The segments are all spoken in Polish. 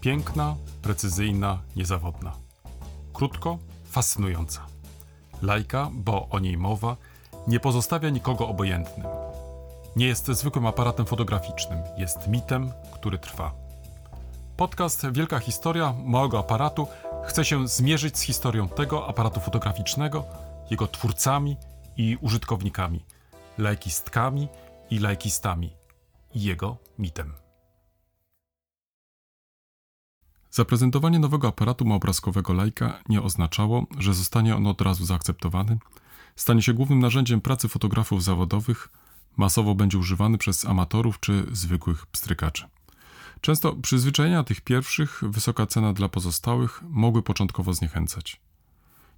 Piękna, precyzyjna, niezawodna. Krótko, fascynująca. Lajka, bo o niej mowa, nie pozostawia nikogo obojętnym. Nie jest zwykłym aparatem fotograficznym, jest mitem, który trwa. Podcast Wielka Historia Małego Aparatu chce się zmierzyć z historią tego aparatu fotograficznego, jego twórcami i użytkownikami, lajkistkami i lajkistami i jego mitem. Zaprezentowanie nowego aparatu maobrazkowego Leica nie oznaczało, że zostanie on od razu zaakceptowany, stanie się głównym narzędziem pracy fotografów zawodowych, masowo będzie używany przez amatorów czy zwykłych pstrykaczy. Często przyzwyczajenia tych pierwszych, wysoka cena dla pozostałych mogły początkowo zniechęcać.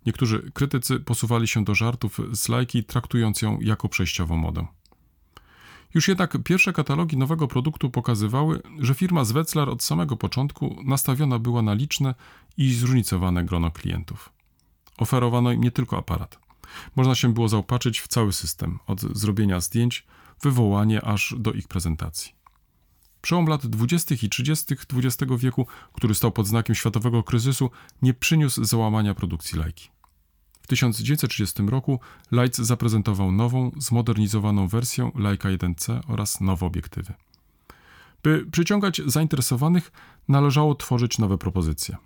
Niektórzy krytycy posuwali się do żartów z lajki, traktując ją jako przejściową modę. Już jednak pierwsze katalogi nowego produktu pokazywały, że firma z Wetzlar od samego początku nastawiona była na liczne i zróżnicowane grono klientów. Oferowano im nie tylko aparat. Można się było zaopatrzyć w cały system, od zrobienia zdjęć, wywołanie aż do ich prezentacji. Przełom lat 20. i 30. XX wieku, który stał pod znakiem światowego kryzysu, nie przyniósł załamania produkcji lajki. W 1930 roku Leitz zaprezentował nową, zmodernizowaną wersję Leica 1C oraz nowe obiektywy. By przyciągać zainteresowanych, należało tworzyć nowe propozycje.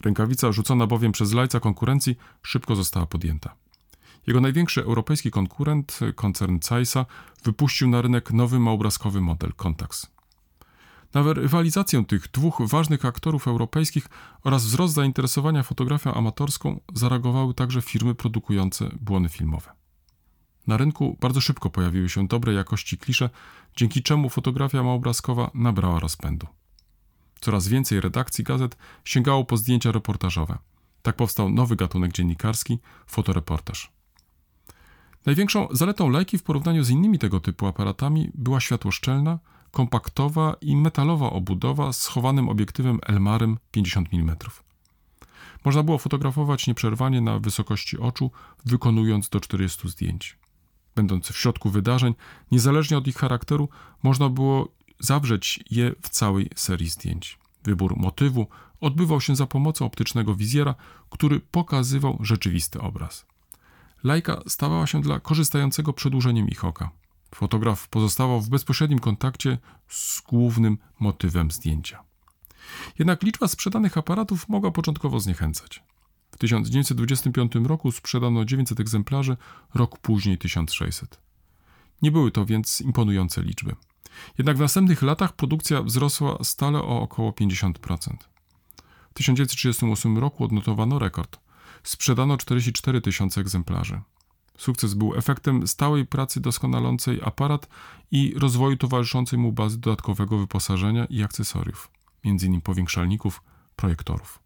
Rękawica rzucona bowiem przez Leitza konkurencji szybko została podjęta. Jego największy europejski konkurent, koncern Zeissa, wypuścił na rynek nowy małobrazkowy model Contax. Na rywalizację tych dwóch ważnych aktorów europejskich oraz wzrost zainteresowania fotografią amatorską zareagowały także firmy produkujące błony filmowe. Na rynku bardzo szybko pojawiły się dobrej jakości klisze, dzięki czemu fotografia małobrazkowa nabrała rozpędu. Coraz więcej redakcji gazet sięgało po zdjęcia reportażowe. Tak powstał nowy gatunek dziennikarski fotoreportaż. Największą zaletą lajki w porównaniu z innymi tego typu aparatami była światłoszczelna, kompaktowa i metalowa obudowa z schowanym obiektywem Elmarem 50 mm. Można było fotografować nieprzerwanie na wysokości oczu, wykonując do 40 zdjęć. Będąc w środku wydarzeń, niezależnie od ich charakteru, można było zawrzeć je w całej serii zdjęć. Wybór motywu odbywał się za pomocą optycznego wizjera, który pokazywał rzeczywisty obraz. Lajka stawała się dla korzystającego przedłużeniem ich oka. Fotograf pozostawał w bezpośrednim kontakcie z głównym motywem zdjęcia. Jednak liczba sprzedanych aparatów mogła początkowo zniechęcać. W 1925 roku sprzedano 900 egzemplarzy, rok później 1600. Nie były to więc imponujące liczby. Jednak w następnych latach produkcja wzrosła stale o około 50%. W 1938 roku odnotowano rekord. Sprzedano 44 tysiące egzemplarzy. Sukces był efektem stałej pracy doskonalącej aparat i rozwoju towarzyszącej mu bazy dodatkowego wyposażenia i akcesoriów, m.in. powiększalników, projektorów.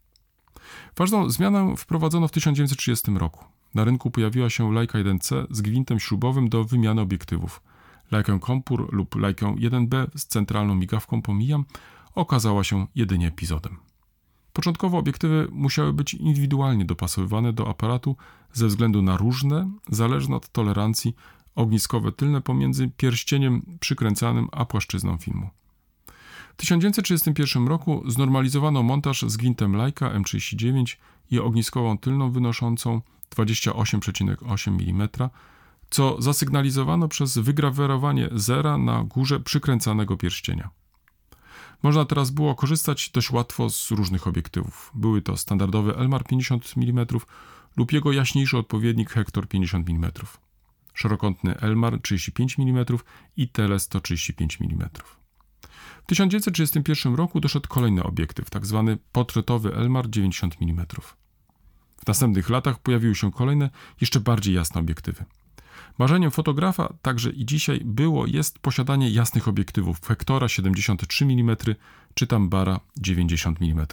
Ważną zmianę wprowadzono w 1930 roku. Na rynku pojawiła się Leica 1C z gwintem śrubowym do wymiany obiektywów. Leica Kompur lub Leica 1B z centralną migawką pomijam okazała się jedynie epizodem. Początkowo obiektywy musiały być indywidualnie dopasowywane do aparatu ze względu na różne, zależne od tolerancji, ogniskowe tylne pomiędzy pierścieniem przykręcanym a płaszczyzną filmu. W 1931 roku znormalizowano montaż z gwintem Leica M39 i ogniskową tylną wynoszącą 28,8 mm, co zasygnalizowano przez wygrawerowanie zera na górze przykręcanego pierścienia. Można teraz było korzystać dość łatwo z różnych obiektywów. Były to standardowy Elmar 50 mm lub jego jaśniejszy odpowiednik Hector 50 mm, szerokątny Elmar 35 mm i Tele 135 mm. W 1931 roku doszedł kolejny obiektyw, tzw. Tak portretowy Elmar 90 mm. W następnych latach pojawiły się kolejne, jeszcze bardziej jasne obiektywy. Marzeniem fotografa także i dzisiaj było jest posiadanie jasnych obiektywów Hektora 73 mm czy Tambara 90 mm.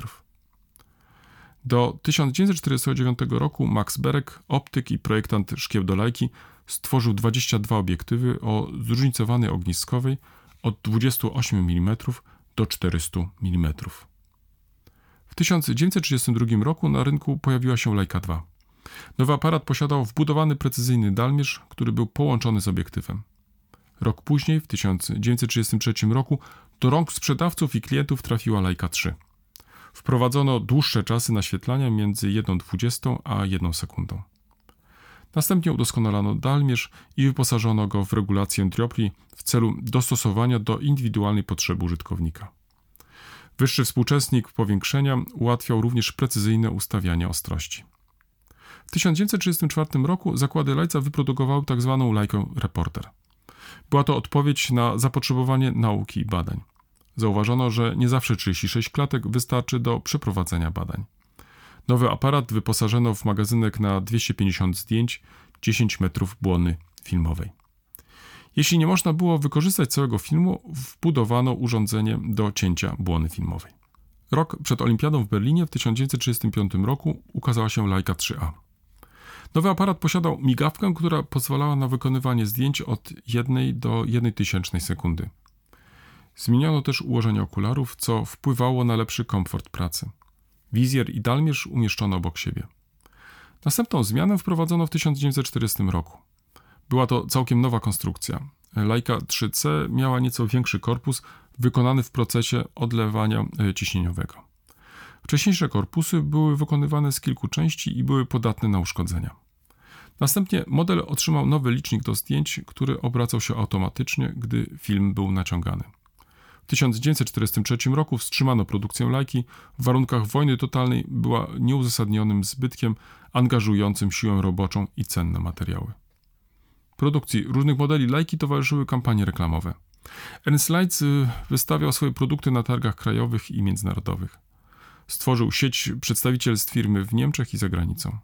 Do 1949 roku Max Berek, optyk i projektant szkieł do lajki, stworzył 22 obiektywy o zróżnicowanej ogniskowej od 28 mm do 400 mm. W 1932 roku na rynku pojawiła się Leica 2. Nowy aparat posiadał wbudowany precyzyjny dalmierz, który był połączony z obiektywem. Rok później, w 1933 roku, do rąk sprzedawców i klientów trafiła Leica 3. Wprowadzono dłuższe czasy naświetlania między 1,20 a 1 sekundą. Następnie udoskonalano dalmierz i wyposażono go w regulację dioptrii w celu dostosowania do indywidualnej potrzeby użytkownika. Wyższy współczesnik powiększenia ułatwiał również precyzyjne ustawianie ostrości. W 1934 roku zakłady Leica wyprodukowały tzw. Tak Leica Reporter. Była to odpowiedź na zapotrzebowanie nauki i badań. Zauważono, że nie zawsze 36 klatek wystarczy do przeprowadzenia badań. Nowy aparat wyposażono w magazynek na 250 zdjęć, 10 metrów błony filmowej. Jeśli nie można było wykorzystać całego filmu, wbudowano urządzenie do cięcia błony filmowej. Rok przed Olimpiadą w Berlinie w 1935 roku ukazała się Leica 3A. Nowy aparat posiadał migawkę, która pozwalała na wykonywanie zdjęć od 1 do 1 tysięcznej sekundy. Zmieniono też ułożenie okularów, co wpływało na lepszy komfort pracy. Wizjer i dalmierz umieszczono obok siebie. Następną zmianę wprowadzono w 1940 roku. Była to całkiem nowa konstrukcja. Leica 3C miała nieco większy korpus, wykonany w procesie odlewania e, ciśnieniowego. Wcześniejsze korpusy były wykonywane z kilku części i były podatne na uszkodzenia. Następnie model otrzymał nowy licznik do zdjęć, który obracał się automatycznie, gdy film był naciągany. W 1943 roku wstrzymano produkcję lajki. W warunkach wojny totalnej była nieuzasadnionym zbytkiem angażującym siłę roboczą i cenne materiały. Produkcji różnych modeli lajki towarzyszyły kampanie reklamowe. Ernst Leitz y, wystawiał swoje produkty na targach krajowych i międzynarodowych. Stworzył sieć przedstawicielstw firmy w Niemczech i za granicą.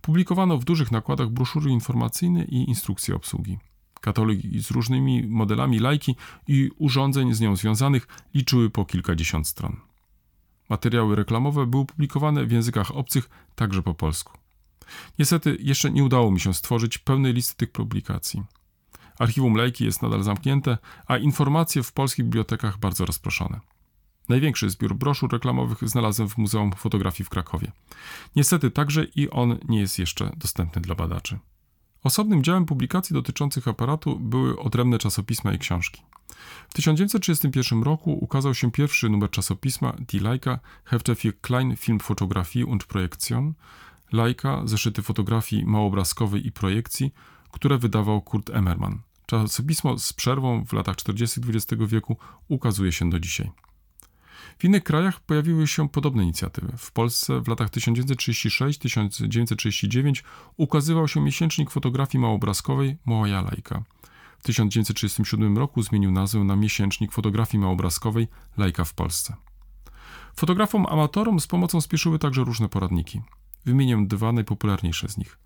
Publikowano w dużych nakładach broszury informacyjne i instrukcje obsługi. Katalogi z różnymi modelami lajki i urządzeń z nią związanych liczyły po kilkadziesiąt stron. Materiały reklamowe były publikowane w językach obcych, także po polsku. Niestety jeszcze nie udało mi się stworzyć pełnej listy tych publikacji. Archiwum Lejki jest nadal zamknięte, a informacje w polskich bibliotekach bardzo rozproszone. Największy zbiór broszur reklamowych znalazłem w Muzeum Fotografii w Krakowie. Niestety także i on nie jest jeszcze dostępny dla badaczy. Osobnym działem publikacji dotyczących aparatu były odrębne czasopisma i książki. W 1931 roku ukazał się pierwszy numer czasopisma Die Leica Hefte für Klein Filmfotografie und Projektion, Leica, zeszyty fotografii małobrazkowej i projekcji, które wydawał Kurt Emmermann. Czasopismo z przerwą w latach 40. XX wieku ukazuje się do dzisiaj. W innych krajach pojawiły się podobne inicjatywy. W Polsce w latach 1936-1939 ukazywał się miesięcznik fotografii małobrazkowej Moja Lajka. W 1937 roku zmienił nazwę na miesięcznik fotografii małobrazkowej Lajka w Polsce. Fotografom amatorom z pomocą spieszyły także różne poradniki. Wymienię dwa najpopularniejsze z nich.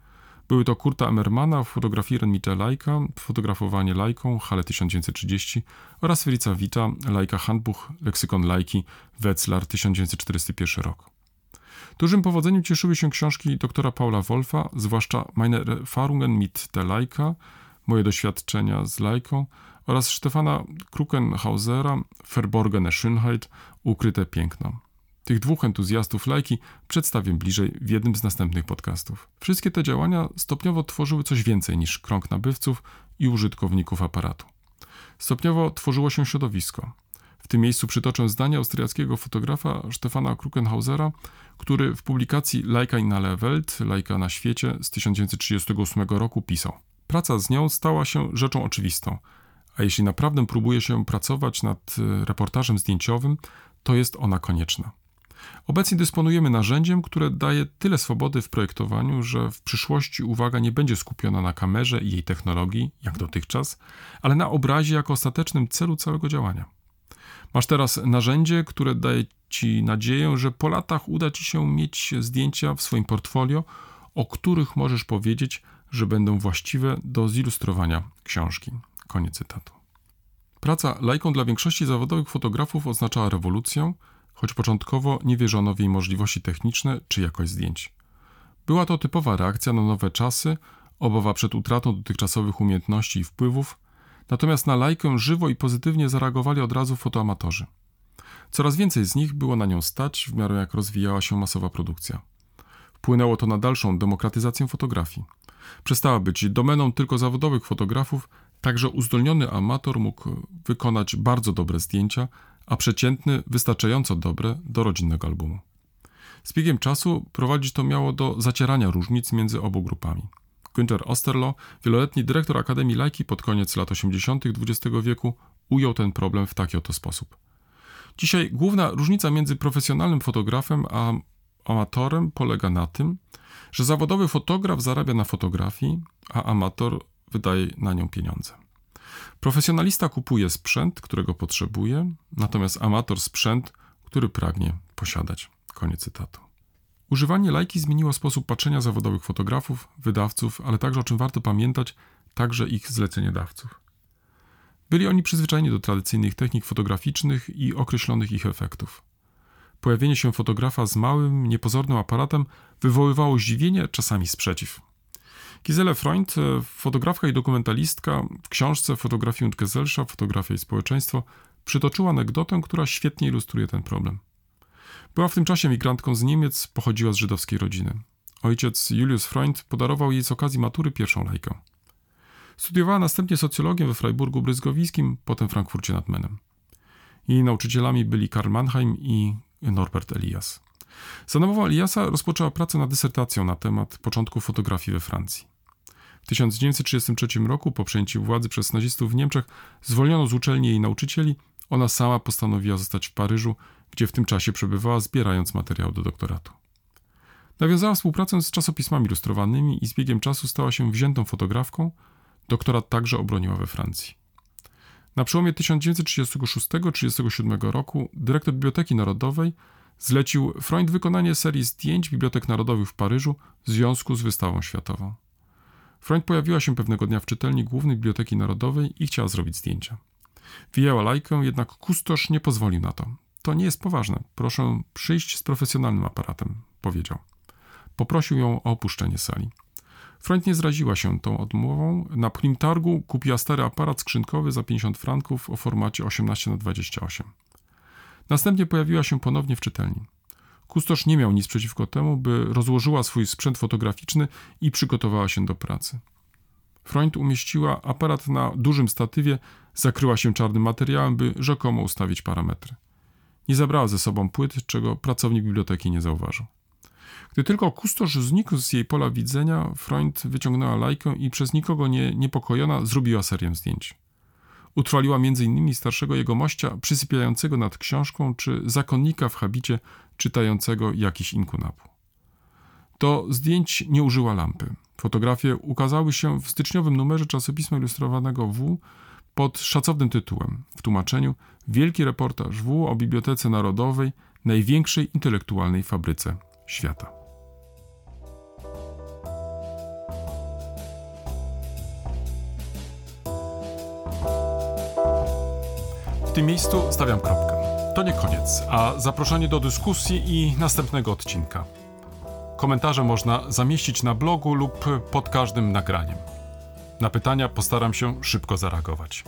Były to Kurta Emmermana, fotografieren mit Leica, fotografowanie Lajką, Hale 1930 oraz Fritza Wita, Leica Handbuch, leksykon Lajki, Wetzlar 1941 rok. Dużym powodzeniem cieszyły się książki doktora Paula Wolfa, zwłaszcza Meine Erfahrungen mit der Leica, Moje doświadczenia z Lajką oraz Stefana Krukenhausera, Verborgene Schönheit, Ukryte Piękno. Tych dwóch entuzjastów lajki przedstawię bliżej w jednym z następnych podcastów. Wszystkie te działania stopniowo tworzyły coś więcej niż krąg nabywców i użytkowników aparatu. Stopniowo tworzyło się środowisko. W tym miejscu przytoczę zdanie austriackiego fotografa Stefana Krukenhausera, który w publikacji Lajka in alle Welt, Lajka na świecie z 1938 roku pisał: Praca z nią stała się rzeczą oczywistą, a jeśli naprawdę próbuje się pracować nad e, reportażem zdjęciowym, to jest ona konieczna. Obecnie dysponujemy narzędziem, które daje tyle swobody w projektowaniu, że w przyszłości uwaga nie będzie skupiona na kamerze i jej technologii, jak dotychczas, ale na obrazie jako ostatecznym celu całego działania. Masz teraz narzędzie, które daje ci nadzieję, że po latach uda ci się mieć zdjęcia w swoim portfolio, o których możesz powiedzieć, że będą właściwe do zilustrowania książki. Koniec cytatu. Praca lajką dla większości zawodowych fotografów oznaczała rewolucję, choć początkowo nie wierzono w jej możliwości techniczne czy jakość zdjęć. Była to typowa reakcja na nowe czasy, obawa przed utratą dotychczasowych umiejętności i wpływów, natomiast na lajkę żywo i pozytywnie zareagowali od razu fotoamatorzy. Coraz więcej z nich było na nią stać, w miarę jak rozwijała się masowa produkcja. Wpłynęło to na dalszą demokratyzację fotografii. Przestała być domeną tylko zawodowych fotografów, także uzdolniony amator mógł wykonać bardzo dobre zdjęcia, a przeciętny wystarczająco dobre do rodzinnego albumu. Z biegiem czasu prowadzić to miało do zacierania różnic między obu grupami. Günter Osterlo, wieloletni dyrektor Akademii Lajki pod koniec lat 80. XX wieku, ujął ten problem w taki oto sposób. Dzisiaj główna różnica między profesjonalnym fotografem a amatorem polega na tym, że zawodowy fotograf zarabia na fotografii, a amator wydaje na nią pieniądze. Profesjonalista kupuje sprzęt, którego potrzebuje, natomiast amator sprzęt, który pragnie posiadać. Koniec cytatu. Używanie lajki zmieniło sposób patrzenia zawodowych fotografów, wydawców, ale także, o czym warto pamiętać, także ich zleceniodawców. Byli oni przyzwyczajeni do tradycyjnych technik fotograficznych i określonych ich efektów. Pojawienie się fotografa z małym, niepozornym aparatem wywoływało zdziwienie, czasami sprzeciw. Gisele Freund, e, fotografka i dokumentalistka, w książce Fotografii und Gesellschaft, Fotografia i społeczeństwo, przytoczyła anegdotę, która świetnie ilustruje ten problem. Była w tym czasie migrantką z Niemiec, pochodziła z żydowskiej rodziny. Ojciec Julius Freund podarował jej z okazji matury pierwszą lajkę. Studiowała następnie socjologię we Freiburgu Bryzgowiskim, potem w Frankfurcie nad Menem. Jej nauczycielami byli Karl Mannheim i Norbert Elias. Za Eliasa rozpoczęła pracę nad dysertacją na temat początku fotografii we Francji. W 1933 roku, po przejęciu władzy przez nazistów w Niemczech, zwolniono z uczelni jej nauczycieli. Ona sama postanowiła zostać w Paryżu, gdzie w tym czasie przebywała, zbierając materiał do doktoratu. Nawiązała współpracę z czasopismami ilustrowanymi i z biegiem czasu stała się wziętą fotografką. Doktorat także obroniła we Francji. Na przełomie 1936-1937 roku dyrektor Biblioteki Narodowej zlecił Freund wykonanie serii zdjęć Bibliotek Narodowych w Paryżu w związku z wystawą światową. Freund pojawiła się pewnego dnia w czytelni Głównej Biblioteki Narodowej i chciała zrobić zdjęcia. Wyjęła lajkę, jednak kustosz nie pozwolił na to. To nie jest poważne. Proszę przyjść z profesjonalnym aparatem, powiedział. Poprosił ją o opuszczenie sali. Freund nie zraziła się tą odmową. Na pchlim targu kupiła stary aparat skrzynkowy za 50 franków o formacie 18 na 28 Następnie pojawiła się ponownie w czytelni. Kustosz nie miał nic przeciwko temu, by rozłożyła swój sprzęt fotograficzny i przygotowała się do pracy. Freund umieściła aparat na dużym statywie, zakryła się czarnym materiałem, by rzekomo ustawić parametry. Nie zabrała ze sobą płyt, czego pracownik biblioteki nie zauważył. Gdy tylko kustosz znikł z jej pola widzenia, Freund wyciągnęła lajkę i przez nikogo nie niepokojona zrobiła serię zdjęć. Utrwaliła m.in. starszego jegomościa przysypiającego nad książką, czy zakonnika w habicie czytającego jakiś inkunapu. Do zdjęć nie użyła lampy. Fotografie ukazały się w styczniowym numerze czasopisma ilustrowanego W pod szacownym tytułem w tłumaczeniu Wielki reportaż W o Bibliotece Narodowej, największej intelektualnej fabryce świata. W tym miejscu stawiam kropkę. To nie koniec, a zaproszenie do dyskusji i następnego odcinka. Komentarze można zamieścić na blogu lub pod każdym nagraniem. Na pytania postaram się szybko zareagować.